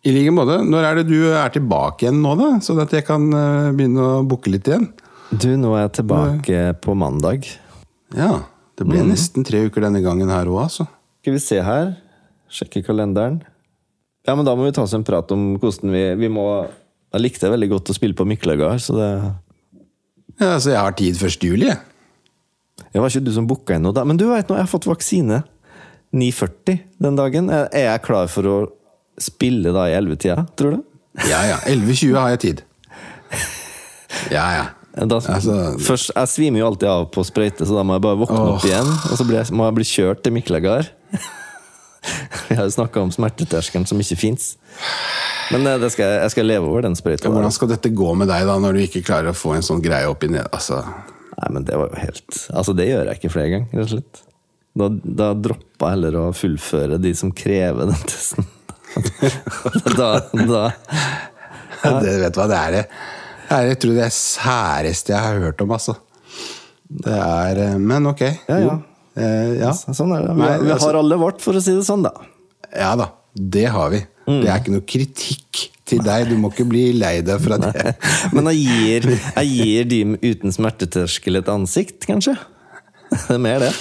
I like måte. Når er det du er tilbake igjen nå, da? Sånn at jeg kan eh, begynne å booke litt igjen? Du, nå er jeg tilbake på mandag. Ja. Det ble nesten tre uker denne gangen her òg, altså. Skal vi se her. Sjekke kalenderen. Ja, men da må vi ta oss en prat om hvordan vi, vi må Jeg likte veldig godt å spille på Miklagard, så det Ja, så jeg har tid 1. juli, jeg. Det var ikke du som booka inn noe da. Men du vet nå, jeg har fått vaksine. 9.40 den dagen. Er jeg klar for å spille da i 11-tida, tror du? Ja ja. 11.20 har jeg tid. Ja ja. Da, Altså- først, jeg svimer jo alltid av på sprøyte, så da må jeg bare våkne opp igjen. Og så blir jeg, må jeg bli kjørt til Miklagard. Vi har jo snakka om smerteterskelen som ikke fins. Men eh, det skal, jeg- jeg skal leve over den sprøyta. Ja, Hvordan skal dette gå med deg da, når du ikke klarer å få en sånn greie opp i ned... Altså, Nei, men det var jo helt Altså, det gjør jeg ikke flere ganger, rett og slett. Da, da droppa jeg heller å fullføre de som krever den testen. Da, da det vet du hva det er. det. Det er- Jeg tror det er særeste jeg har hørt om, altså. Det er eh, Men ok. Ja, ja. Eh, ja. Sånn er det. Vi, vi altså- har alle vårt, for å si det sånn, da. ja da. Det har vi. Mm. Det er ikke noe kritikk til deg. Du må ikke bli lei deg for det Men jeg gir, jeg gir de uten smerteterskel et ansikt, kanskje? Det er mer det.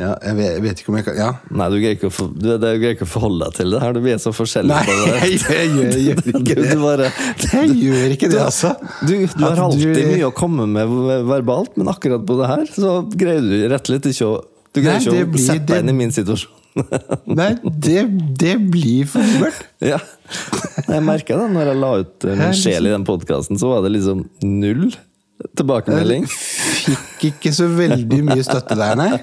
Ja, jeg vet, jeg vet ikke om jeg kan Ja. Nei, du greier ikke å, for, du, du greier ikke å forholde deg til det her. Du blir så forskjellig Nei, jeg, gjør- gjør ikke det. du bare Jeg gjør ikke det, altså. Du, du har alltid du- mye å komme med verbalt, men akkurat på det her så greier du rett og slett ikke å Du greier Nei, ikke å blir- sette deg inn i min situasjon. Nei, det, det blir for mørkt. ja. Jeg merka det når jeg la ut eh, min sjel i den podkasten, så var det liksom null tilbakemelding. Fikk ikke så veldig mye støtte der, nei.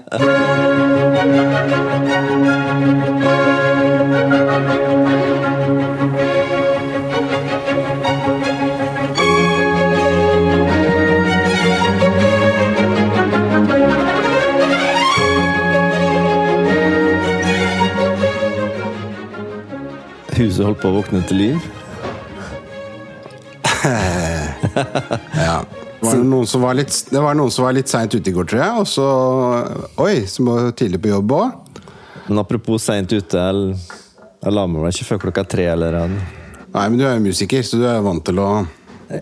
Huset holdt på å våkne til liv. Ja. Var det, noen som var litt, det var noen som var litt seint ute i går, tror jeg. Og så Oi, som var tidlig på jobb òg. Men apropos seint ute, jeg, jeg la meg vel ikke før klokka tre. Eller, en- Nei, men du er jo musiker, så du er vant til å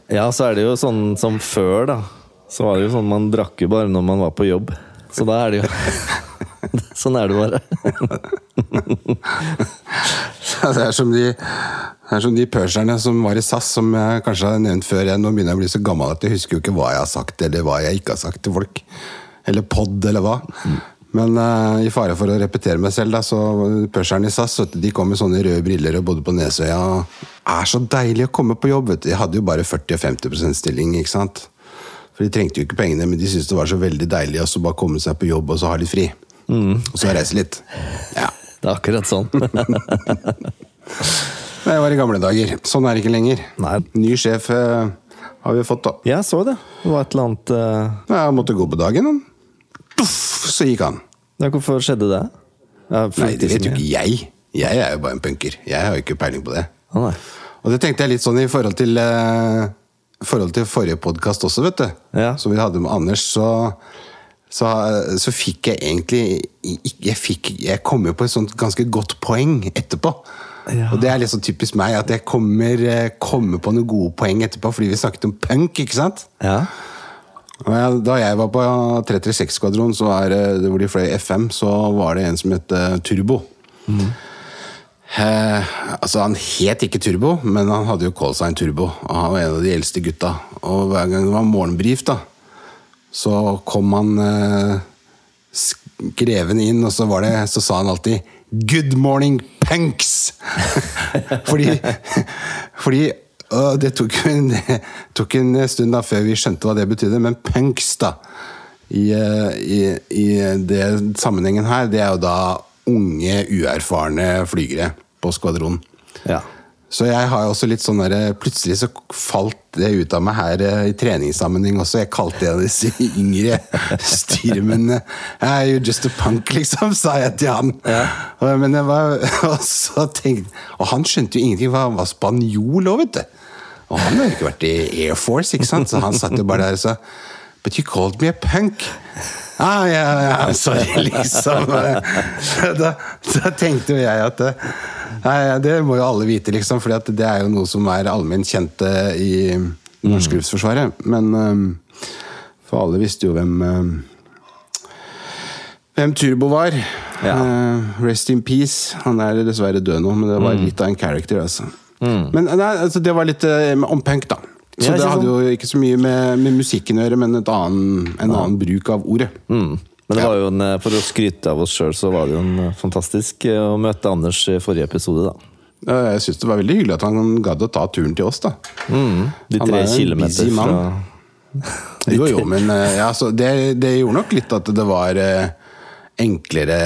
ja, så er det jo sånn som før, da. Så var det jo sånn man drakk jo bare når man var på jobb. Så da er det jo Sånn er det bare. Det er som de, det er som de purserne som var i SAS, som jeg kanskje har nevnt før. Jeg nå begynner jeg å bli så gammel at jeg husker jo ikke hva jeg har sagt, eller hva jeg ikke har sagt til folk. Eller pod, eller hva. Men uh, i fare for å repetere meg selv, da, så pusherne i SAS vet du, de kom med sånne røde briller og bodde på Nesøya. Det er så deilig å komme på jobb. vet du. De hadde jo bare 40 og 50% stilling. ikke sant? For De trengte jo ikke pengene, men de syntes det var så veldig deilig å bare komme seg på jobb og så ha litt fri. Og så reise litt. Ja. Det er akkurat sånn. Det var i gamle dager. Sånn er det ikke lenger. Nei. Ny sjef eh, har vi fått, da. Jeg så det. Det var et eller annet eh, Jeg måtte gå på dagen, han. Puff, så gikk han. ja, Hvorfor skjedde det? Nei, det vet jo ikke jeg. Jeg er jo bare en punker. Jeg har jo ikke peiling på det. Ah. Og det tenkte jeg litt sånn i forhold til eh, forhold til forrige podkast også, vet du. Ja. Som vi hadde med Anders, så, så, så fikk jeg egentlig jeg, fikk, jeg kom jo på et sånt ganske godt poeng etterpå. Ja. Og det er litt sånn typisk meg, at jeg kommer, eh, kommer på noen gode poeng etterpå fordi vi snakket om punk, ikke sant? Ja. Jeg, da jeg var på 336-skvadron, så er hvor de fløy FM, så var det en som het eh, Turbo. Eh, altså Han het ikke Turbo, men han hadde jo callsign Turbo. Og han var en av de eldste gutta. Og hver gang det var morgenbrief, da, så kom han eh, skreven inn, og så, det, så sa han alltid 'Good morning, punks'! fordi fordi og det tok, en, tok en stund da før vi skjønte hva det betydde, men punks, da, i, i, i det sammenhengen her, det er jo da unge, uerfarne flygere på skvadronen. ja. Så jeg har også litt sånn der, Plutselig så falt det ut av meg her eh, i treningssammenheng også. Jeg kalte en av disse yngre styrmennene hey, You're just a punk, liksom, sa jeg til han. Ja. men jeg var, og, så tenkte, og han skjønte jo ingenting. Han var spanjol òg, vet du. Og han har jo ikke vært i Air Force, ikke sant? så han satt jo bare der og sa But you called me a punk. Ah, ja, ja, sorry, liksom. Da, da tenkte jo jeg at eh, Nei, det må jo alle vite, liksom, for det er jo noe som er allment kjent eh, i norsk norske luftforsvaret. Men eh, for alle visste jo hvem hvem Turbo var. Ja. Rest in peace. Han er dessverre død nå, men det var litt av en character. Altså. Men nei, altså, det var litt eh, om punk, da. Så det hadde jo ikke så mye med, med musikken å gjøre, men annen, en annen bruk av ordet. Mm. Men det var jo en, eh, for å skryte av oss sjøl, så var det jo en eh, fantastisk eh, å møte Anders i forrige episode, da. Jeg syns det var veldig hyggelig at han gadd å ta turen til oss, da. De tre er kilometer fra. Jo, jo, men ja, så det, det gjorde nok litt at det var enklere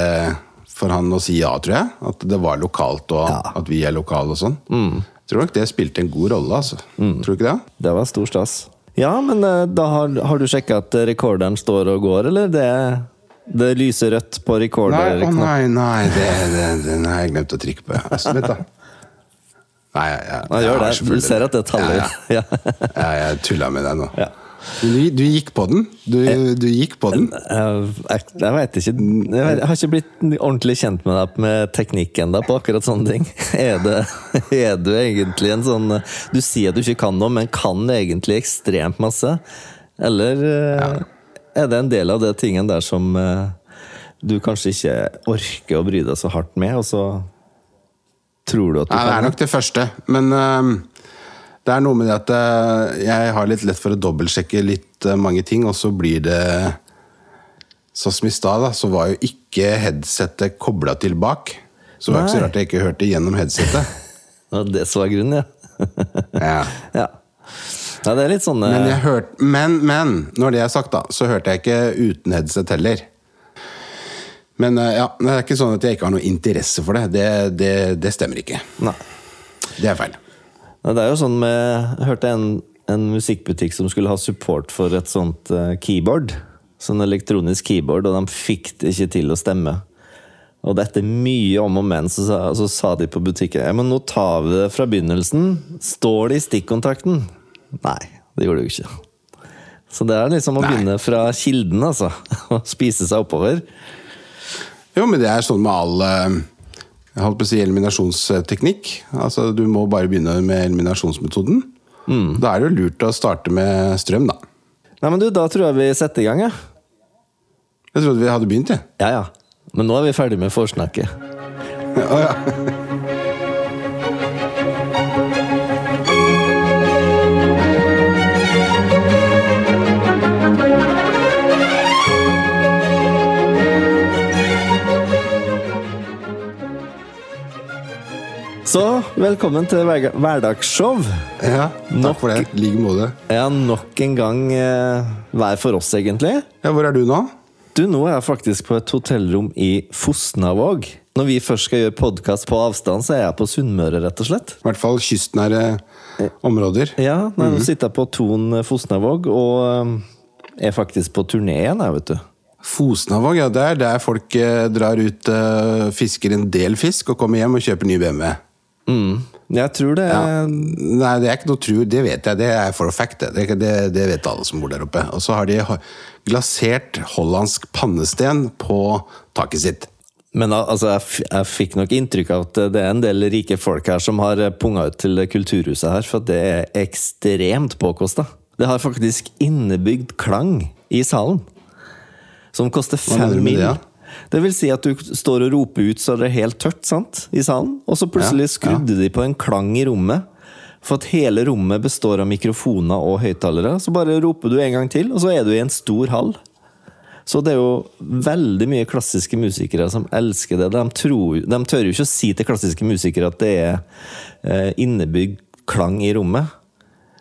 for han å si ja, tror jeg. At det var lokalt, og Ja. at vi er lokale og sånn. Jeg tror nok det spilte en god rolle, altså. Tror du ikke det? Det var stor stas. Ja, men eh, da har, har du sjekka at rekorderen står og går, eller? Det, det lyser rødt på Nei, å nei, nei, det, det, den har jeg glemt å trykke på. Altså, vent, da. Nei, jeg, jeg, jeg, gjør jeg har det. Du ser at det er taller. Ja, Ja. ja. ja, jeg tulla med deg nå. Ja. Du, du gikk på den. Du, du gikk på den. Jeg, jeg, jeg vet ikke jeg, har ikke blitt ordentlig kjent med deg med teknikk ennå på akkurat sånne ting. Er, det, er du egentlig en sånn Du sier at du ikke kan noe, men kan egentlig ekstremt masse? Eller ja. er det en del av de tingene der som eh, du kanskje ikke orker å bry deg så hardt med, og så tror du at du Nei, det er nok det første. Men øhm, det er noe med det at øh, jeg har litt lett for å dobbeltsjekke litt øh, mange ting, og så blir det Sånn som i stad, så var jo ikke headsetet kobla til bak. Så det var ikke så rart jeg ikke hørte gjennom headsetet. det var det som var grunnen, ja. Ja. ja. Ja, det er litt sånn eh, Men, jeg hørte, men, men når det er sagt, da, så hørte jeg ikke uten headset heller. Men ja, det er ikke sånn at jeg ikke har noe interesse for det. Det, det, det stemmer ikke. Nei. Det er feil. Det er jo sånn med Jeg hørte en, en musikkbutikk som skulle ha support for et sånt eh, keyboard. Sånn elektronisk keyboard, og de fikk det ikke til å stemme. Og etter mye om og men, så, så sa de på butikken Ja, men nå tar vi det fra begynnelsen. Står det i stikkontakten? Nei, det gjorde det jo ikke. Så det er liksom å Nei. begynne fra kilden, altså. Og spise seg oppover. Jo, men det er sånn med all eh, holdt på å si eliminasjonsteknikk. Altså, du må bare begynne med eliminasjonsmetoden. Da er det jo lurt å starte med strøm, da. Nei, men du, da tror jeg vi setter i gang, jeg. Jeg trodde vi hadde begynt, jeg. Ja, ja. Men nå er vi ferdig med forsnakket. ja, ja. Så velkommen til hverdagsshow. ja, Nok- takk for det. I like måte. Ja, nok en gang eh, hver for oss, egentlig. Ja, hvor er du nå? Du, nå er jeg faktisk på et hotellrom i Fosnavåg. Når vi først skal gjøre podkast på avstand, så er jeg på Sunnmøre, rett og slett. I hvert fall kystnære områder. Ja, Nå sitter jeg på Ton Fosnavåg og eh, er faktisk på turné igjen, jeg, vet du. Fosnavåg, ja, det er der folk eh, drar ut, eh, fisker en del fisk og kommer hjem og kjøper ny BMW. Mm. Jeg tror det Ja. Nei, det er ikke noe tru, det vet jeg. Det er for a fact. Det, det, det vet alle som bor der oppe. Og så har de glasert hollandsk pannesten på taket sitt. Men altså, jeg, jeg fikk nok inntrykk av at det er en del rike folk her som har eh, punga ut til kulturhuset her, for det er ekstremt påkosta. Det har faktisk innebygd klang i salen. Som koster fem mil. det, da? Det vil si at du står og roper ut så det er helt tørt sant, i salen, og så plutselig skrudde de på en klang i rommet. For at hele rommet består av mikrofoner og høyttalere. Så bare roper du en gang til, og så er du i en stor hall. Så det er jo veldig mye klassiske musikere som elsker det. De, tror, de tør jo ikke å si til klassiske musikere at det er eh, innebygd klang i rommet.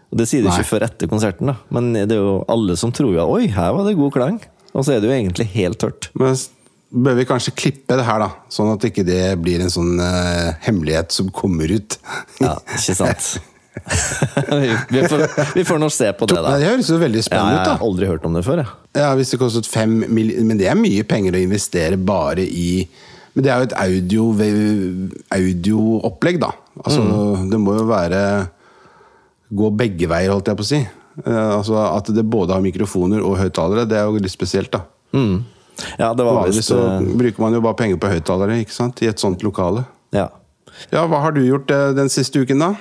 Og Det sier de Nei. ikke før etter konserten, da. men det er jo alle som tror at oi, her var det god klang. Og så er det jo egentlig helt tørt. Men bør vi kanskje klippe det her, da? Sånn at ikke det blir en sånn uh, hemmelighet som kommer ut. Ja, ikke sant? vi, får, vi får nå se på det, da. Det høres jo veldig spennende Ja, da jeg har aldri hørt om det før, Ja, Ja, Hvis det kostet fem mill... Men det er mye penger å investere bare i Men det er jo et audio, audioopplegg, da. Altså, Mm. Det må jo være Gå begge veier, holdt jeg på å si. Eh, altså At det både har mikrofoner og høyttalere, det er jo litt spesielt, da. Mm. Ja, det var Vanligvis så eh, bruker man jo bare penger på høyttalere ikke sant? i et sånt lokale. Ja. Ja, hva har du gjort eh, den siste uken, da?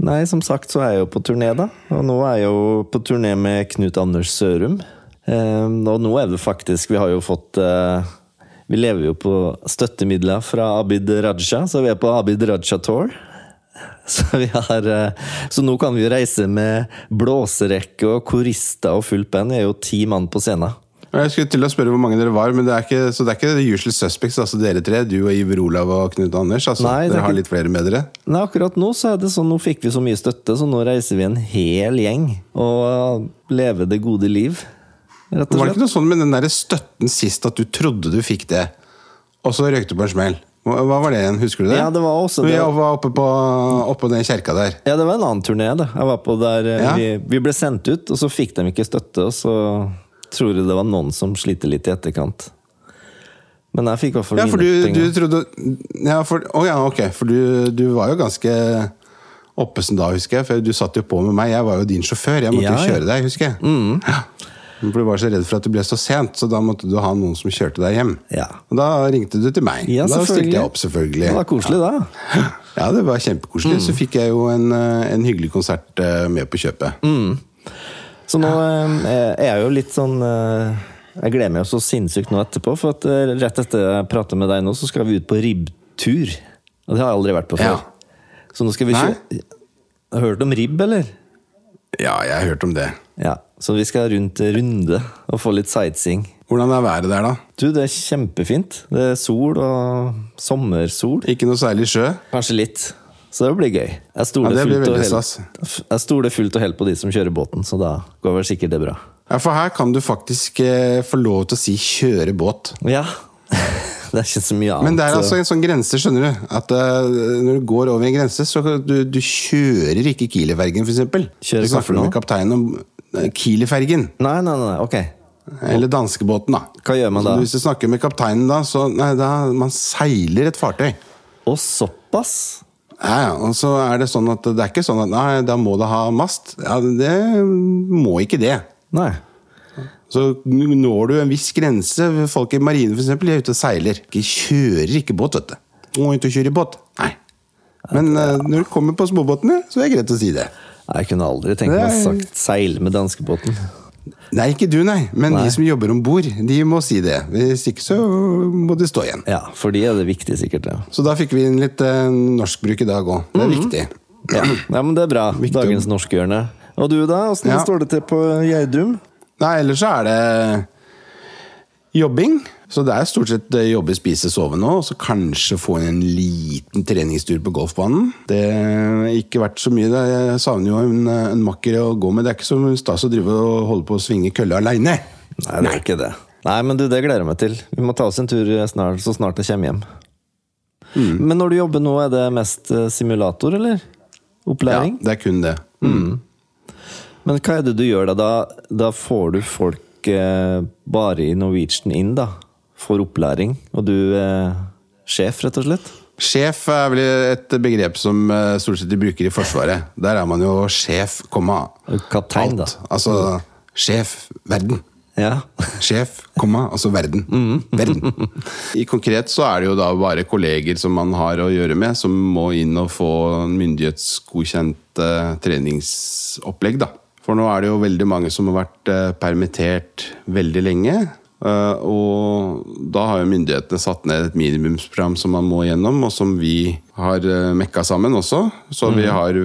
Nei, som sagt så er jeg jo på turné, da. Og nå er jeg jo på turné med Knut Anders Sørum. Eh, og nå er det faktisk Vi har jo fått eh, Vi lever jo på støttemidler fra Abid Raja, så vi er på Abid Raja Tour. Så, vi har, så nå kan vi reise med blåserekke og korister og fullt band. Vi er jo ti mann på scenen. Jeg skulle til å spørre hvor mange dere var, men det er ikke, så det er ikke The Usual Suspects, altså dere tre? Du og Iver Olav og Knut Anders? Altså, Nei, er dere har ikke- litt flere med dere? Nei, akkurat nå så er det sånn, nå fikk vi så mye støtte, så nå reiser vi en hel gjeng og lever det gode liv. Rett og slett. Var det ikke noe sånn med den der støtten sist at du trodde du fikk det, og så røykte du på en smell? Hva var det igjen, husker du det? Ja, det var også Vi det. var oppe på oppe den kjerka der. Ja, det var en annen turné, da. Jeg var på der eh, Ja. vi, vi ble sendt ut, og så fikk de ikke støtte, og så tror jeg det var noen som sliter litt i etterkant. Men jeg fikk i hvert fall Ja, for du, mine du penger. trodde ja, for, Å ja, ok. For du, du var jo ganske oppesen da, husker jeg. For du satt jo på med meg. Jeg var jo din sjåfør. Jeg måtte Ja, jo ja. Mm. kjøre deg, husker jeg. Ja. For du var så redd for at du ble så sent, så da måtte du ha noen som kjørte deg hjem. Ja. Og da ringte du til meg. Ja, da stilte jeg opp, selvfølgelig. Det var koselig, da. Ja, det var kjempekoselig. Mm. Så fikk jeg jo en, eh, en hyggelig konsert eh, med på kjøpet. Mm. Så nå eh, er jeg jo litt sånn eh, Jeg gleder meg jo så sinnssykt nå etterpå, for at eh, rett etter jeg prater med deg nå, så skal vi ut på ribbtur. Og det har jeg aldri vært på før. Ja. Så nå skal vi kjøre Har du hørt om ribb, eller? Ja, jeg har hørt om det. Ja. Så vi skal rundt runde og få litt sightseeing. Hvordan er været der, da? Du, det er kjempefint. Det er sol og sommersol. Ikke noe særlig sjø? Kanskje litt. Så det blir gøy. Jeg stoler, Ja, fullt, og helt, jeg stoler fullt og helt på de som kjører båten, så da går vel sikkert det bra. Ja, For her kan du faktisk eh, få lov til å si 'kjøre båt'. Ja. Det er ikke så mye annet. Men det er altså en sånn grense, skjønner du. At uh, når du går over en grense, så du, du kjører ikke Kieli-fergen, f.eks. Kjører Du snakker du med kapteinen om eh, Kieli-fergen. Nei, nei, nei, ok. Eller danskebåten, da. Hva gjør man Så da? Hvis du snakker med kapteinen da, så nei, da man seiler et fartøy. Og såpass? Ja, ja, og så er det sånn at det er ikke sånn at nei, da må det ha mast. Ja, det må ikke det. Nei. Så når du en viss grense Folk i marinen for eksempel, de er ute og seiler. De kjører ikke båt, vet du. Du må ikke kjøre båt. Nei. Men eh, når du kommer på småbåtene, så er det greit å si det. Jeg kunne aldri tenkt meg å sagt seile med danskebåten. Nei, ikke du, nei. Men Nei. de som jobber om bord, de må si det. Hvis ikke så må de stå igjen. Ja, for de er det viktig, sikkert. Ja, Så da fikk vi inn litt eh, norskbruk i dag òg. Det er viktig. ja. ja men det er bra. Viktig. Dagens norskhjørne. Og du, da? Åssen Ja. står det til på Gjerdrum? Nei, ellers så er det jobbing. Så det er stort sett eh, jobbe, spise, sove nå, og så kanskje få en liten treningstur på golfbanen. Det har ikke vært så mye. Jeg savner jo en, eh, en makker å gå med. Det er ikke så stas å drive og holde på å svinge kølle aleine. Nei, det er ikke det. Nei, men du, det gleder jeg meg til. Vi må ta oss en tur snart, så snart jeg kommer hjem. Mm. Men når du jobber nå, er det mest eh, simulator, eller? Opplæring? Ja, det er kun det. Men hva er det du gjør da? Da, da får du folk eh, bare i Norwegian inn, da? For opplæring, og du er sjef, rett og slett? Sjef er vel et begrep som eh, stort sett de bruker i Forsvaret. Der er man jo sjef, komma. Kaptein, da. alt. Altså sjef, verden. Ja. Sjef, komma, altså verden. verden. I konkret så er det jo da bare kolleger som man har å gjøre med, som må inn og få myndighetsgodkjent eh, treningsopplegg, da. For nå er det jo veldig mange som har vært eh, permittert veldig lenge. Eh, og da har jo myndighetene satt ned et minimumsprogram som man må gjennom, og som vi har eh, mekka sammen også. Så vi har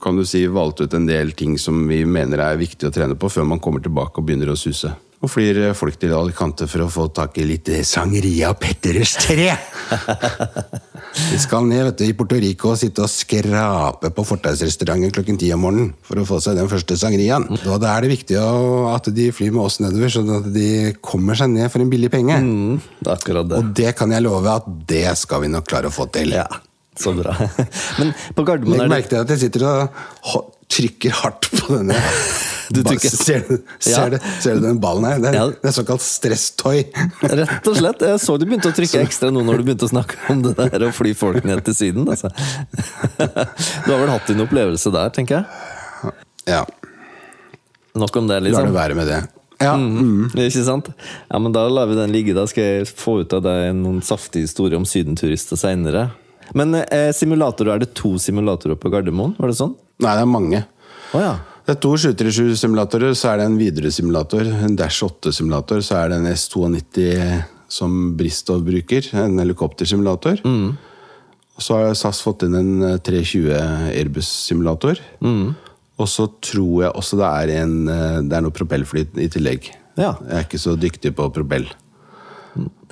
kan du si, valgt ut en del ting som vi mener er viktig å trene på før man kommer tilbake og begynner å suse. Og flyr folk til Alicante for å få tak i litt sangeria og Petterers tre! Vi skal ned vet du, i Puerto Rico og sitte og skrape på fortausrestauranten klokken ti om morgenen for å få seg den første sangeriaen. Da er det viktig at de flyr med oss nedover, sånn at de kommer seg ned for en billig penge. Mm, det akkurat det. Og det kan jeg love at det skal vi nok klare å få til. Ja, så bra. Men på Gardermoen Legg er merke til at jeg sitter og trykker hardt på denne. Du trykker- Ser, du, ser, Ja. du, ser du den ballen her? Det er, Ja. det er såkalt stresstoy. Rett og slett. Jeg så du begynte å trykke ekstra nå når du begynte å snakke om det der å fly folk ned til Syden. Altså. Du har vel hatt din opplevelse der, tenker jeg? Ja, Nok om det, liksom. La det være med det. Ja, Mm. Ikke sant? Ja, men Da lar vi den ligge. Da skal jeg få ut av deg noen saftige historier om sydenturister seinere. Men eh, simulatorer, er det to simulatorer på Gardermoen? Var det sånn? Nei, det er mange. Oh, ja. Det er to 737-simulatorer, så er det en Widerøe-simulator, en Dash 8-simulator, så er det en S92 som Bristov bruker, en helikoptersimulator. Og så har SAS fått inn en eh, 320 Airbus-simulator. Og så tror jeg også det er, en, eh, det er noe propellfly i tillegg. Ja. Jeg er ikke så dyktig på propell.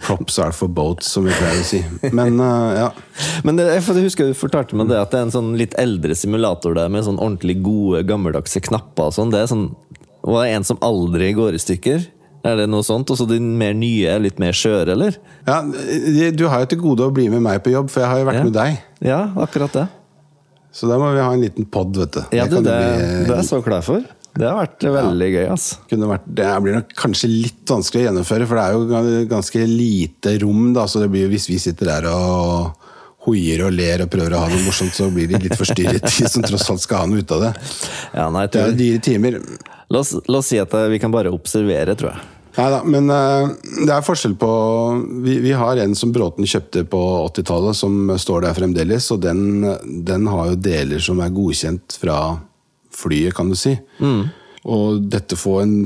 Props are for boats, som vi pleier å si. Men uh, ja. Men det, jeg husker du fortalte meg det at det er en sånn litt eldre simulator der med sånn ordentlig gode, gammeldagse knapper og sånn. Det er sånn Og det er en som aldri går i stykker. Er det noe sånt? Og så de mer nye er litt mer skjøre, eller? ja. Du har jo til gode å bli med meg på jobb, for jeg har jo vært Ja. med deg. Ja, akkurat det. Så da må vi ha en liten pod, vet du. Ja, Det du, kan det, bli- det er jeg så klar for. Det har vært veldig gøy, kunne vært, det blir nok kanskje litt vanskelig å gjennomføre, for det er jo ganske lite rom. da, så det blir jo Hvis vi sitter der og hoier og ler og prøver å ha noe morsomt, så blir de litt forstyrret, de som tross alt skal ha noe ut av det. Ja, nei, Det er jo dyre timer. la, oss, la oss si at eh, vi kan bare observere, tror jeg. Nei da, men eh, det er forskjell på vi, vi har en som Bråten kjøpte på 80-tallet, som står der fremdeles. Og den, den har jo deler som er godkjent fra flyet, kan du si. Og dette få en,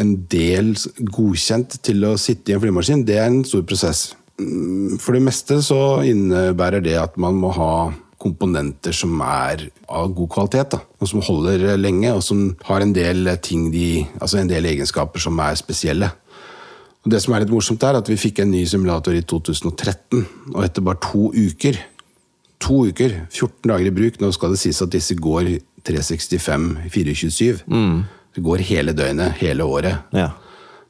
en del godkjent til å sitte i en flymaskin, det er en stor prosess. Mm, For det meste så innebærer det at man må ha komponenter som er av god kvalitet, da, og som holder lenge, og som har en del ting de, altså en del egenskaper som er spesielle. Og det som er litt morsomt er at Vi fikk en ny simulator i 2013, og etter bare to uker To uker, 14 dager i bruk Nå skal det sies at disse går 365, 427. Mm. Det går hele døgnet, hele året. Ja.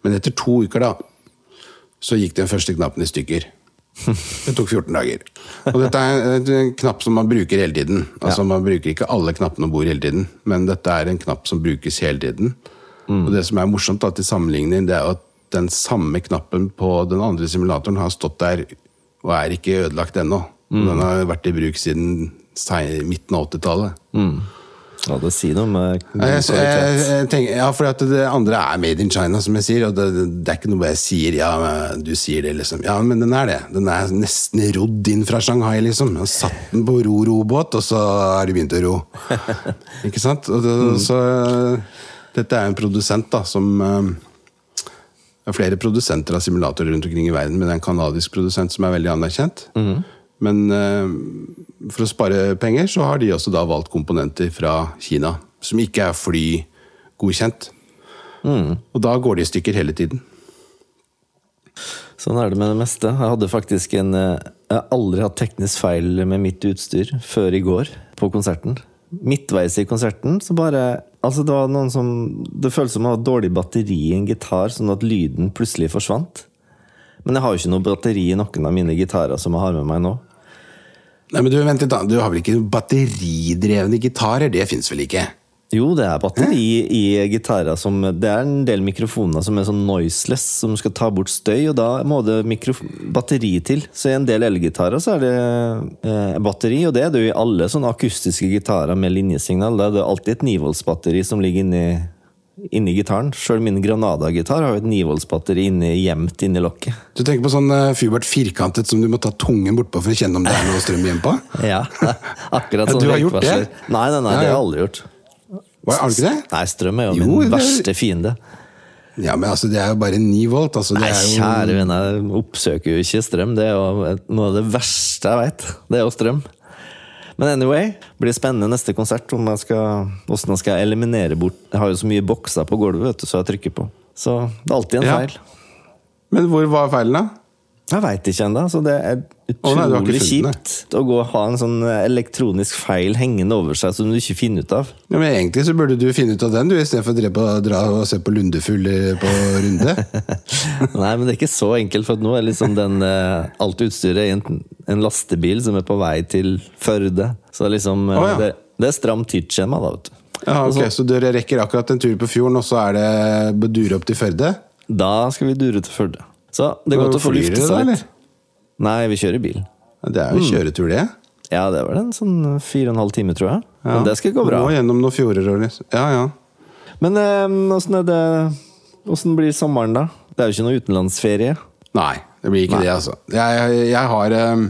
Men etter to uker, da, så gikk den første knappen i stykker. Det tok 14 dager. Og dette er en knapp som man bruker hele tiden. Altså Man bruker ikke alle knappene om bord hele tiden, men dette er en knapp som brukes hele tiden. Og det som er morsomt da, til sammenligning, det er at den samme knappen på den andre simulatoren har stått der og er ikke ødelagt ennå. Den har vært i bruk siden midten av 80-tallet. Ja, det sier noe med jeg tenker, ja, for det andre er made in China, som jeg sier. Og det, det er ikke noe jeg sier ja, du sier det, liksom. Ja, men den er det. Den er nesten rodd inn fra Shanghai, liksom. Jeg satt den på ro-robåt, og så har de begynt å ro. ikke sant? Og det, så dette er en produsent da, som eh, det er flere produsenter av simulatorer rundt omkring i verden, men det er en kanadisk produsent som er veldig anerkjent. Men eh, for å spare penger, så har de også da valgt komponenter fra Kina, som ikke er flygodkjent. Og da går de i stykker hele tiden. Sånn er det med det meste. Jeg hadde faktisk en eh, Jeg har aldri hatt teknisk feil med mitt utstyr før i går, på konserten. Midtveis i konserten så bare Altså, det var noen som Det føltes som å ha dårlig batteri i en gitar, sånn at lyden plutselig forsvant. Men jeg har jo ikke noe batteri i noen av mine gitarer som jeg har med meg nå. Nei, men Du vent litt da, du har vel ikke batteridrevne gitarer? Det fins vel ikke? Jo, det er batteri i gitarer som Det er en del mikrofoner som er sånn noiseless, som skal ta bort støy, og da må det batteri til. Så i en del elgitarer så er det eh, batteri, og det er det jo i alle sånne akustiske gitarer med linjesignal. Da er det alltid et 9-voltsbatteri som ligger inni, inni gitaren. Sjøl min Granada-gitar har jo et 9-voltsbatteri inni, gjemt inni lokket. Du tenker på sånn uh, Fubert firkantet som du må ta tungen bortpå for å kjenne om det er noe strøm igjen på? Ja, akkurat sånn du har gjort det? Nei, nei, nei, Ja, det har jeg aldri gjort. Hva, har du ikke det? Nei, strøm er jo Jo, min det- verste fiende. Ja, men altså, Det er jo bare 9 volt. Altså, det Nei, er jo... kjære venn, jeg oppsøker jo ikke strøm. Det er jo noe av det verste jeg vet. Det er jo strøm. Men anyway, blir spennende neste konsert om jeg skal, hvordan jeg skal eliminere bort Jeg har jo så mye bokser på gulvet vet du, så jeg trykker på. Så det er alltid en Ja. feil. Men hvor var feilen, da? Jeg veit ikke ennå. Så det er Å, utrolig kjipt å gå og ha en sånn elektronisk feil hengende over seg som du ikke finner ut av. Ja, men Egentlig så burde du finne ut av den, du, istedenfor å dra, dra og se på Lundefugl på runde. Nei, men det er ikke så enkelt, for nå er liksom den eh, Alt utstyret i en, en lastebil som er på vei til Førde. Så liksom eh, Å, ja. det, det er stramt tidsskjema, da, vet du. Ja, ok, Altså- Så dere rekker akkurat en tur på fjorden, og så er det dure opp til Førde? Da skal vi dure til Førde. Så det er godt å få lufte seg litt. Nei, vi kjører bil. Det er jo kjøretur, det. Ja, det var en sånn fire og en halv time, tror jeg. Ja. Men det skal gå bra. Må gjennom noen fjorder og liksom. Ja, ja. Men eh, åssen det Åssen blir sommeren, da? Det er jo ikke noe utenlandsferie. Nei, det blir ikke Nei. det, altså. Jeg, jeg, jeg har eh,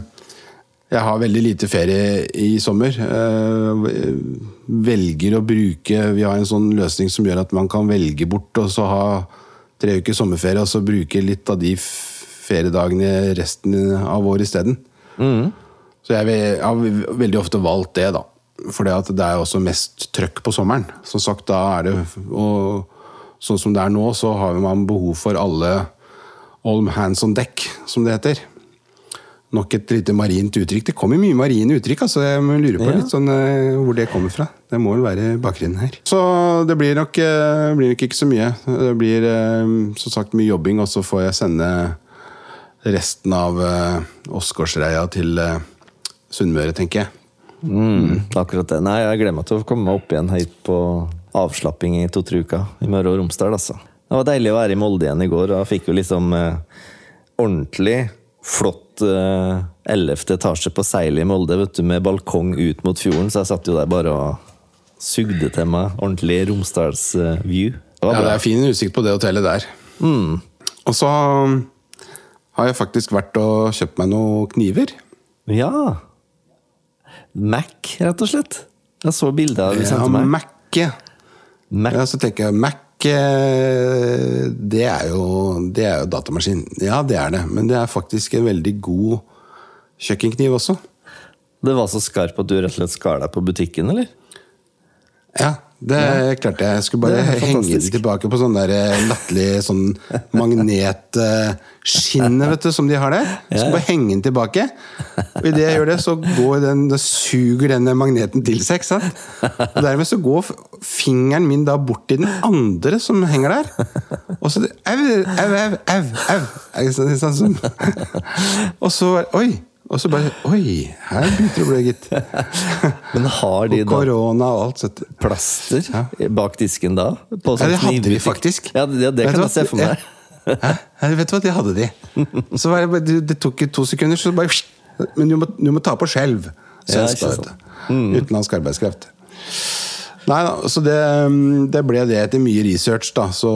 Jeg har veldig lite ferie i sommer. Eh, velger å bruke Vi har en sånn løsning som gjør at man kan velge bort og så ha tre uker sommerferie, og så bruke litt av de feriedagene resten av året isteden. Så jeg, jeg har veldig ofte valgt det, da. For det er også mest trøkk på sommeren. Som sagt, da er det Og sånn som det er nå, så har man behov for alle all hands on deck, som det heter. Nok et lite marint uttrykk. Det kommer mye marine uttrykk, altså jeg lurer på Ja. litt sånn eh, hvor det kommer fra. Det må vel være bakgrunnen her. Så det blir nok, eh, blir nok ikke så mye. Det blir eh, som sagt mye jobbing, og så får jeg sende resten av Åsgårdsreia til Sunnmøre, tenker jeg. Mm, akkurat det. Nei, jeg gleder meg til å komme meg opp igjen hit på avslapping i to-tre uker i Møre og Romsdal, altså. Det var deilig å være i Molde igjen i går, og jeg fikk jo liksom ordentlig flott eh, 11. etasje på seilet i Molde, vet du, med balkong ut mot fjorden, så jeg satt jo der bare og sugde til meg ordentlig Romsdals-view. det Ja, det er fin utsikt på det hotellet der. Og så um, har jeg faktisk vært og kjøpt meg noen kniver. Ja. Mac, rett og slett. Jeg så bildet du sendte meg. Mac. ja. Mac. Ja, så tenker jeg Mac det er, jo, det er jo datamaskin. Ja, det er det. Men det er faktisk en veldig god kjøkkenkniv også. Det var så skarp at du rett og slett skar deg på butikken, eller? Ja, det klarte jeg. Jeg skulle bare henge tilbake på sånn der eh, latterlig sånn magnetskinne, vet du, som de har der. Jeg skulle bare henge den tilbake. Og idet jeg gjør det, så går den, da suger denne magneten til seg, ikke sant? Og dermed så går fingeren min da bort til den andre som henger der. Og så Au, au, au, au! Og så Oi! Og så bare Oi, her begynte det å bli, gitt. Men har de Og korona og alt. sånt. plaster bak disken da? På Ja, sånn det hadde vi faktisk. Ja, det, det kan jeg se for meg. Hæ? Ja, vet du hva, det hadde de. Så var det, bare- det, tok jo to sekunder, så bare Men du må, du må ta på skjelv. Ja, sant. du. Utenlandsk arbeidskraft. Nei da, så det, det ble det etter mye research, da. Så,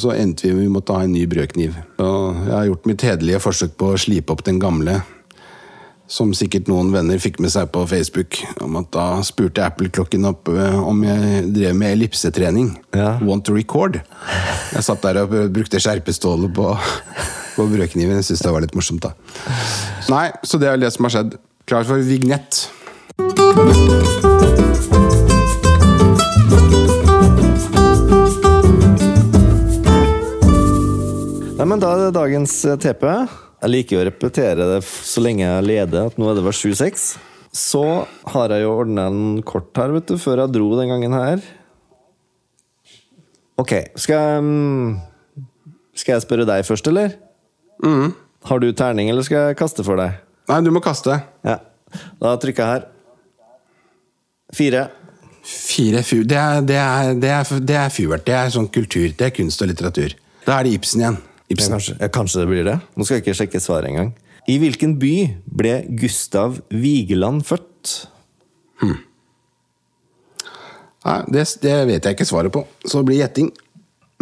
så endte vi med vi måtte ha en ny brødkniv. Og jeg har gjort mitt hederlige forsøk på å slipe opp den gamle. Som sikkert noen venner fikk med seg på Facebook. Om at Da spurte Apple-klokken opp eh, om jeg drev med ellipsetrening. Ja. Want to record. Jeg satt der og brukte skjerpestålet på, på brødkniven. Jeg syntes det var litt morsomt, da. Nei, så det er det som har skjedd. Klar for vignett. Nei, men Da er det dagens eh, TP. Jeg liker å repetere det så lenge jeg leder, at nå er det vel 7-6. Så har jeg jo ordna en kort her, vet du, før jeg dro den gangen her. Ok, skal jeg mm, Skal jeg spørre deg først, eller? Har du terning, eller skal jeg kaste for deg? Nei, du må kaste. Ja. Da trykker jeg her. Fire. Fire. Det er, det er, det er, det er. Det er sånn kultur. Det er kunst og litteratur. Da er det Ibsen igjen. Ibsen. kanskje, ja, kanskje det blir det. Nå skal jeg ikke sjekke svaret engang. I hvilken by ble Gustav Vigeland født? Nei, det, det vet jeg ikke svaret på, så det blir gjetting.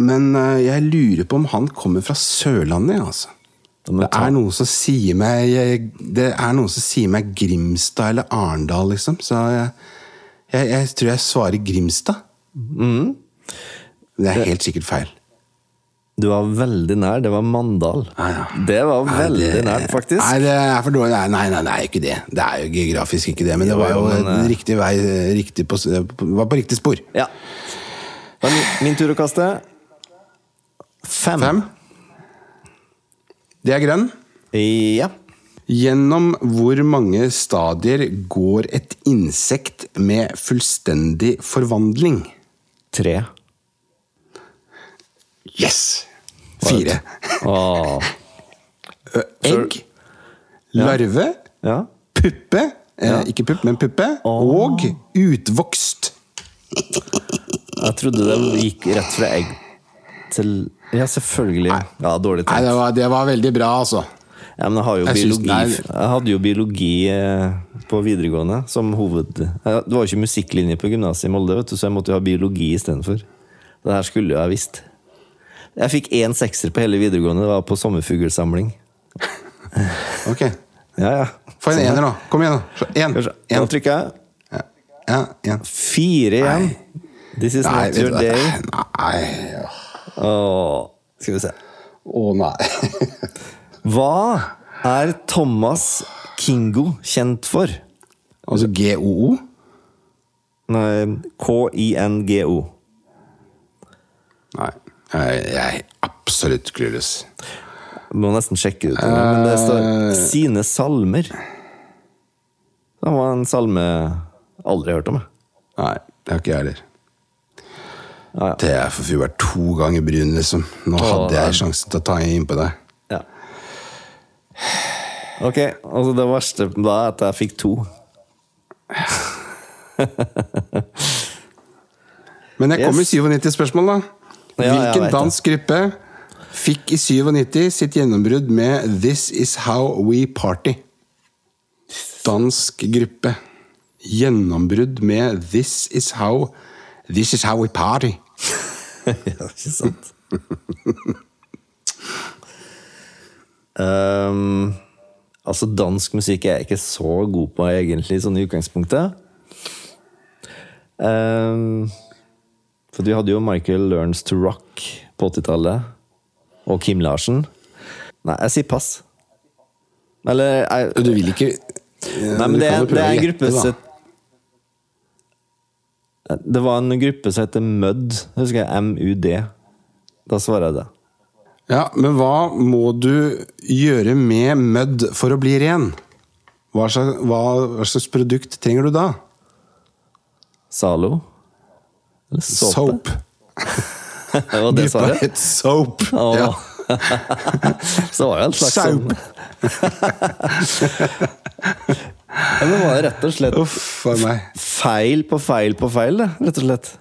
Men uh, jeg lurer på om han kommer fra Sørlandet, altså. Det er noen som sier meg Det er noen som sier meg Grimstad eller Arendal, liksom. Så jeg, jeg, jeg tror jeg svarer Grimstad. Mm. Det er helt sikkert feil. Du var veldig nær. Det var Mandal. Ah, ja. Det var Nei, veldig det- nært, faktisk. Nei, det er for dårlig. Nei, nei, nei, det er jo ikke det. Det er jo geografisk ikke det, men det var jo men, eh, riktig vei riktig på, var på riktig spor. Ja. Min, min tur å kaste. Fem. Fem. Det er grønn. Ja. Gjennom hvor mange stadier går et insekt med fullstendig forvandling? Tre. Yes! Fire. Oh. Egg, larve, Ja. puppe eh, Ja. Ikke pupp, men puppe. Og utvokst. Jeg trodde det gikk rett fra egg til Ja, selvfølgelig. Ja, dårlig Nei, det var, det var veldig bra, altså. Ja, men jeg har jo Jeg biologi er- Jeg hadde jo biologi eh, på videregående som hoved... Det var jo ikke musikklinje på gymnaset i Molde, vet du, så jeg måtte jo ha biologi istedenfor. Det her skulle jo jeg visst. Jeg fikk én sekser på hele videregående, det var på sommerfuglsamling. Ok. Ja, ja. Få en ener, da. Kom igjen, da. Én. En. Nå trykker jeg. Ja, ja, en. Fire igjen. This is Nei, not your day. Nei. Åh, skal vi se. Å, nei. Hva er Thomas Kingo kjent for? Altså GOO? Nei, K-I-N-G-O. Nei. Jeg, er absolutt clueless. Må nesten sjekke det ut, men det står Eh. 'Sine salmer'. Det var en salme jeg aldri hørt om. jeg. Nei, det har ikke jeg heller. Ja, ja. Det er for fyr vært to ganger brun, liksom. Nå hadde jeg sjansen til å ta innpå deg. Ja. Ok, altså det verste da er at jeg fikk to. Men jeg kom Yes. med 97 spørsmål, da. Ja, Hvilken dansk gruppe fikk i 97 sitt gjennombrudd med 'This Is How We Party'? Dansk gruppe. Gjennombrudd med 'This Is How This Is How We Party'. ja, ikke sant? um, altså, dansk musikk er jeg ikke så god på, egentlig, sånn i utgangspunktet. Ehm, for du hadde jo Michael Learns to Rock på 80-tallet. Og Kim Larsen. Nei, jeg sier pass. Eller jeg, Du vil ikke Nei, men det det er en gruppe som Det var en gruppe som heter MUD. Husker jeg MUD. Da svarer jeg det. Ja, men hva må du gjøre med mødd for å bli ren? Hva slags, hva slags produkt trenger du da? Zalo? Eller såpe? Soap. Det var det svaret? Et Soap. Oh. Ja. Så var det en slags Soap. ja, Men var det rett og slett Uff for meg. feil på feil på feil, det? Rett og slett?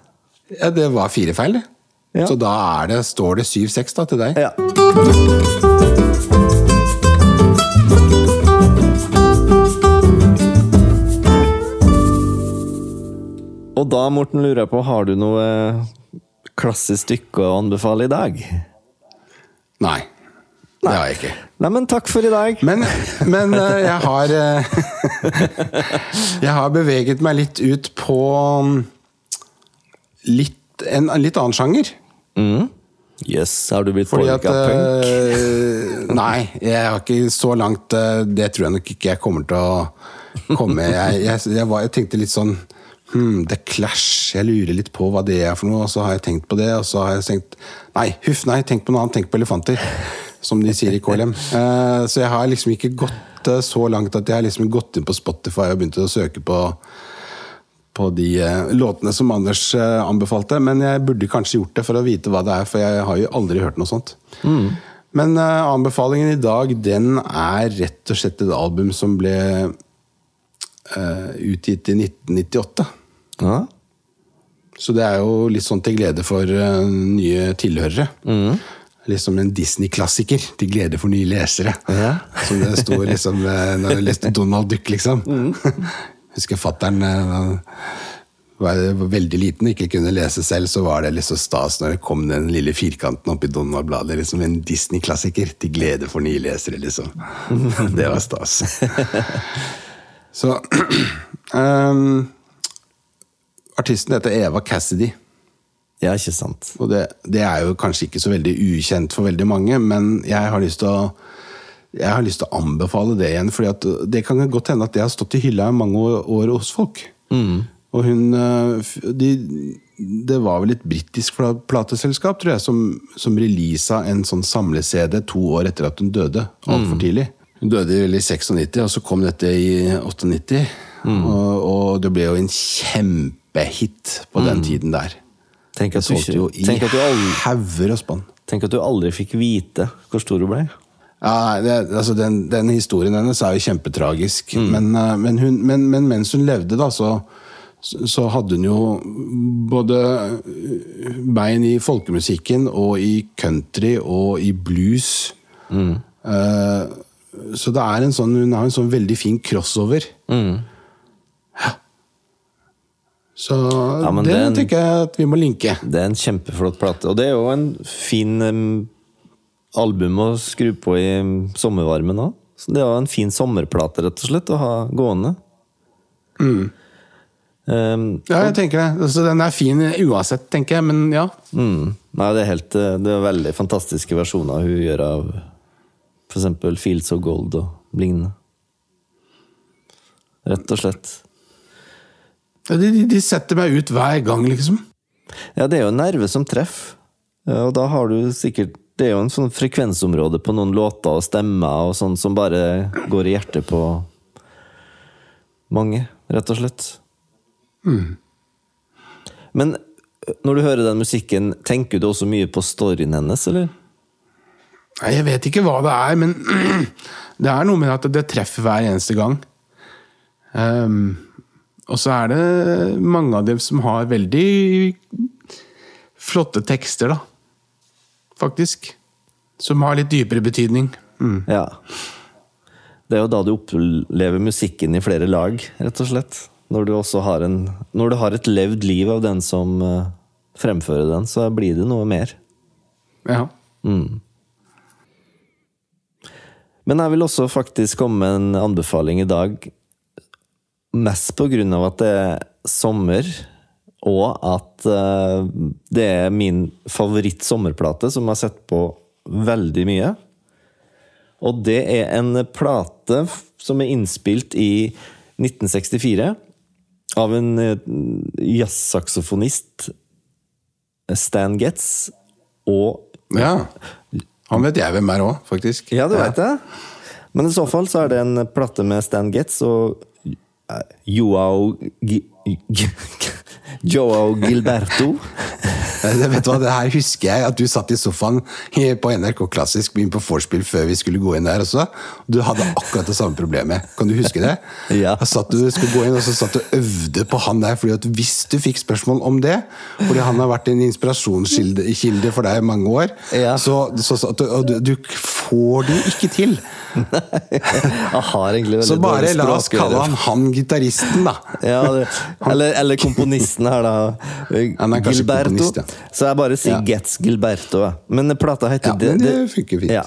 Ja, det var fire feil, det. Ja. Så da det, står det 7-6 til deg. Ja. Og da, Morten, lurer jeg på, har du noe eh, klassisk stykke å anbefale i dag? Nei. Det har jeg ikke. Nei, men takk for i dag. Men, men eh, jeg har eh, Jeg har beveget meg litt ut på mm, litt, en litt annen sjanger. Yes, har du blitt påvirka av eh, Nei, jeg har ikke så langt Det tror jeg nok ikke jeg kommer til å komme Jeg, jeg, jeg, var, jeg tenkte litt sånn hmm, The Clash. Jeg lurer litt på hva det er for noe, og så har jeg tenkt på det, og så har jeg tenkt Nei, huff, nei, tenk på noe annet. Tenk på elefanter. Som de sier i KLM. Uh, så jeg har liksom ikke gått uh, så langt at jeg har liksom gått inn på Spotify og begynt å søke på på de uh, låtene som Anders eh, anbefalte, men jeg burde kanskje gjort det for å vite hva det er, for jeg har jo aldri hørt noe sånt. Men eh, anbefalingen i dag, den er rett og slett et album som ble eh, utgitt i 1998. Ja. Så det er jo litt sånn til glede for eh, nye tilhørere. Liksom en Disney-klassiker til glede for nye lesere. Ja. Som det sto liksom eh, når jeg leste Donald Duck, liksom. Husker fattern var veldig liten og ikke kunne lese selv, så var det liksom stas når det kom den lille firkanten oppi Donald-bladet. Liksom en Disney-klassiker til glede for nye lesere, liksom. Det var stas. Så um, Artisten heter Eva Cassidy. ja, ikke sant. Og det, det er jo kanskje ikke så veldig ukjent for veldig mange, men jeg har lyst til å jeg har lyst til å anbefale det igjen, for det kan godt hende at det har stått i hylla i mange år, år hos folk. Og hun eh, de, Det var vel et britisk plateselskap, tror jeg, som, som releasa en sånn samle-CD to år etter at hun døde. Altfor tidlig. Hun døde vel i 96, og så kom dette i 98. Og, og det ble jo en kjempehit på den tiden der. Tenk at, du solgte jo i tenk, at du aldri, hauger og spann. tenk at du aldri fikk vite hvor stor du ble. Ja, det, altså den, den historien hennes er jo kjempetragisk. Men, eh, men, hun, men, men mens hun levde, da, så, så hadde hun jo både bein i folkemusikken og i country og i blues. Eh, så det er en sånn, hun har en sånn veldig fin crossover. Ja. Så Ja, det, det en, tenker jeg at vi må linke. Det er en kjempeflott plate, og det er jo en fin um, album å skru på i sommervarmen òg. Så det jo en fin sommerplate, rett og slett, å ha gående. Um, Ja, jeg tenker det. Altså, den er fin uansett, tenker jeg, men ja. mm, nei, det er helt eh, Det er veldig fantastiske versjoner hun gjør av for eksempel Fields of Gold og lignende. Rett og slett. De, de, de setter meg ut hver gang, liksom. Ja, det er jo en nerve som treffer. Ja, Og da har du sikkert Det er jo en sånn frekvensområde på noen låter og stemmer og sånn som bare går i hjertet på mange, rett og slett. Men når du hører den musikken, tenker du også mye på storyen hennes, eller? Nei, Jeg vet ikke hva det er, men det er noe med at det treffer hver eneste gang. Um, og så er det mange av dem som har veldig flotte tekster, da. Faktisk. Som har litt dypere betydning. Mm. Ja. Det er jo da du opplever musikken i flere lag, rett og slett. Når du har en Når du har et levd liv av den som eh, fremfører den, så blir det noe mer. Ja. Men jeg vil også faktisk komme med en anbefaling i dag. Mest på grunn av at det er sommer, og at eh, det er min favoritt-sommerplate, som jeg har sett på veldig mye. Og det er en plate som er innspilt i 1964 av en eh, jazzsaksofonist, Stan Getz, og ja. Han vet jeg hvem er òg, faktisk. ja, du vet det. Men i så fall så er det en plate med Stan Getz og eh, Joao Joao Gilberto. Jeg vet du hva, Det her husker jeg, at du satt i sofaen på NRK Klassisk begynte på vorspiel før vi skulle gå inn der også. Du hadde akkurat det samme problemet. Kan du huske det? Ja. Satt du skulle gå inn, og så satt du og øvde på han der. fordi at Hvis du fikk spørsmål om det, fordi han har vært en inspirasjonskilde for deg i mange år, Ja. så, så, så og du, du får du ikke til. Så bare la oss kalle han han gitaristen, da. ja, det, eller, eller komponisten her, da. Han er Gilberto. komponist, ja. Så jeg bare sier Ja. Getz Gilberto. Men plata heter Ja, men det funker fint. Ja.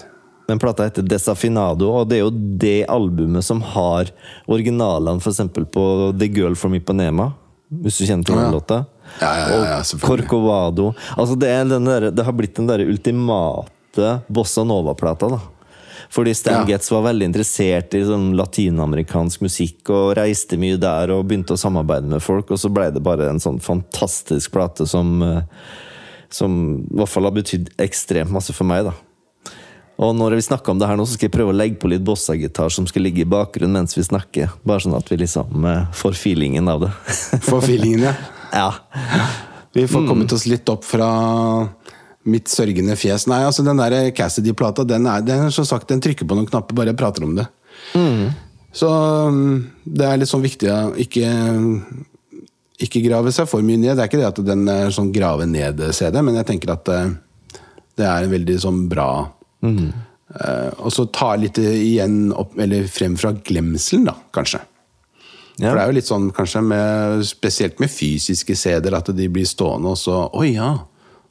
Men plata heter Desafinado, og det er jo det albumet som har originalene eksempel på The Girl from Ipanema. Hvis du kjenner til den låta. Ja, ja, ja, ja, og. Corcovado. Altså det, er den der, det har blitt den der ultimate bossa nova-plata. da fordi Stan Ja. Getz var veldig interessert i sånn latinamerikansk musikk og reiste mye der og begynte å samarbeide med folk, og så ble det bare en sånn fantastisk plate som, eh, som i hvert fall har betydd ekstremt masse for meg. da og når vi snakker om det her nå, så skal jeg prøve å legge på litt bossagitar som skal ligge i bakgrunnen mens vi snakker. Bare sånn at vi liksom eh, får feelingen av det. For feelingen, ja. ja. Vi får kommet oss litt opp fra mitt sørgende fjes. Nei, altså den der Cassidy-plata, den er, den er som sagt, den trykker på noen knapper, bare jeg prater om det. Så um, det er litt sånn viktig å ikke, ikke grave seg for mye ned. Det er ikke det at den er sånn grave ned-CD, men jeg tenker at eh, det er en veldig sånn bra eh, Og så ta litt igjen opp, eller frem fra glemselen, da, kanskje. Ja. For det er jo litt sånn kanskje med, spesielt med fysiske CD-er at de blir stående, og så Oi, ja!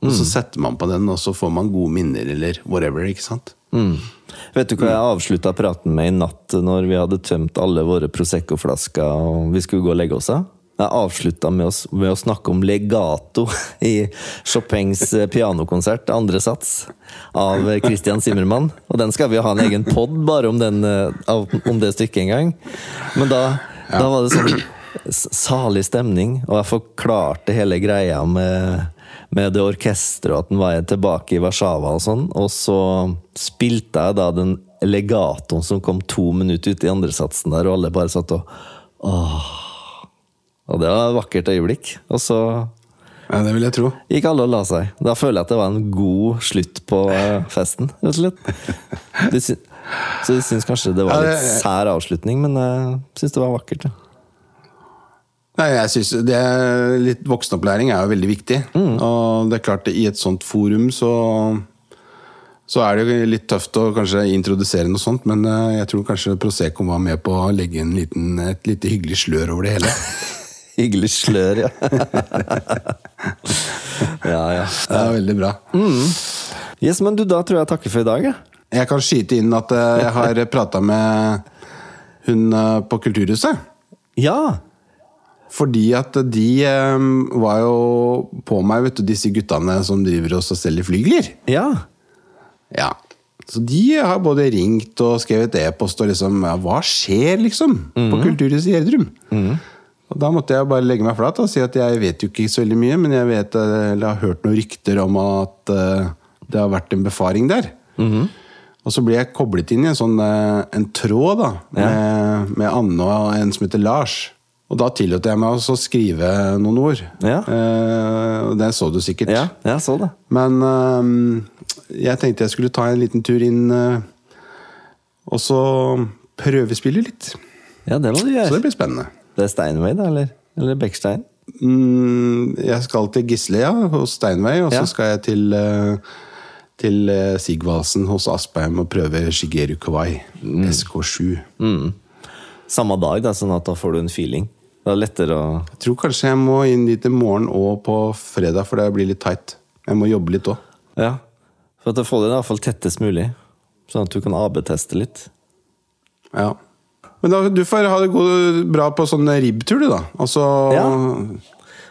Og så setter man på den, og så får man gode minner, eller whatever. ikke sant? Mm. Vet du hva jeg avslutta praten med i natt, når vi hadde tømt alle våre Prosecco-flasker og vi skulle gå og legge oss? av? Jeg avslutta med, med å snakke om legato i Chopins eh, pianokonsert, andre sats, av eh, Christian Zimmermann. Og den skal vi ha en egen pod bare om, den, eh, om det stykket en gang. Men da, da var det sånn salig stemning, og jeg forklarte hele greia med med det orkesteret, og at den var tilbake i Warszawa og sånn. Og så spilte jeg da den legatoen som kom to minutter ut i andresatsen der, og alle bare satt og Åh. Og det var et vakkert øyeblikk. Og så Ja, Det vil jeg tro. gikk alle og la seg. Da føler jeg at det var en god slutt på eh, festen, rett og slett. Du så jeg syns kanskje det var en litt sær avslutning, men jeg syns det var vakkert. Ja. Nei, jeg synes det er litt Voksenopplæring er jo veldig viktig. Og det er klart, i et sånt forum så så er det jo litt tøft å kanskje introdusere noe sånt, men eh, jeg tror kanskje Prosecco var med på å legge en liten, et lite hyggelig slør over det hele. Hyggelig slør, ja. ja, ja. Det er veldig bra. Yes, men du, da tror jeg takker for i dag. jeg. Jeg kan skyte inn at eh, jeg har prata med hun eh, på Kulturhuset. Ja! Fordi at de eh, var jo på meg, vet du, disse guttene som driver oss og selger flygler. Ja. Ja. Så de har både ringt og skrevet e-post og liksom ja, Hva skjer, liksom? På Kulturhuset i Gjerdrum. Og da måtte jeg bare legge meg flat og si at jeg vet jo ikke så veldig mye, men jeg vet, eh, eller har hørt noen rykter om at eh, det har vært en befaring der. Og så ble jeg koblet inn i en sånn eh, en tråd da, med, med Anne og en som heter Lars. Og da tillot jeg meg å skrive noen ord. Ja. Eh, det så du sikkert. Ja, jeg så det. Men eh, jeg tenkte jeg skulle ta en liten tur inn eh, og så prøvespille litt. Ja, det må du Så det gjøre. blir spennende. Det er Steinway, da, eller? Eller Bekkstein? Mm, jeg skal til Gisle, ja, hos Steinway, og så Ja. skal jeg til, øh, til øh, Sigvaldsen hos Aspheim og prøve Shigeru Kawai, Mm. SK7. Samme dag, da, sånn at da får du en feeling. Det er lettere å Jeg tror kanskje jeg må inn dit i morgen og på fredag, for det blir litt tight. Jeg må jobbe litt òg. Ja. For at får det i hvert fall tettest mulig. Sånn at du kan AB-teste litt. Ja. Men da, du får ha det god, bra på sånn ribbtur, du, da. Altså Ja.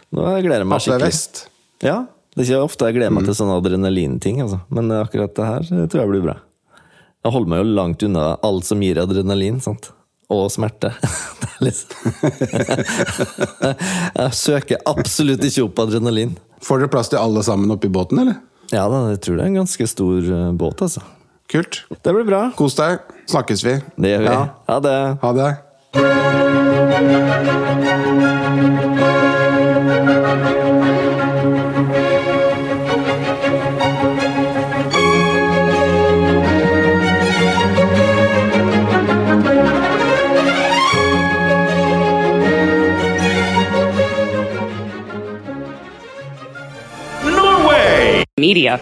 Nå gleder jeg meg skikkelig. vest. Ja. Det er ikke ofte jeg gleder meg til sånne adrenalinting, altså. men akkurat det her tror jeg blir bra. Jeg holder meg jo langt unna alt som gir adrenalin. sant? Og smerte. Er liksom Jeg søker absolutt ikke opp adrenalin. Får dere plass til alle sammen oppi båten, eller? Ja da, jeg tror det er en ganske stor eh, båt, altså. Kult. Det blir bra. Kos deg. Snakkes vi. Det gjør vi. Ja. Ha det. Ha det. Norway! Media.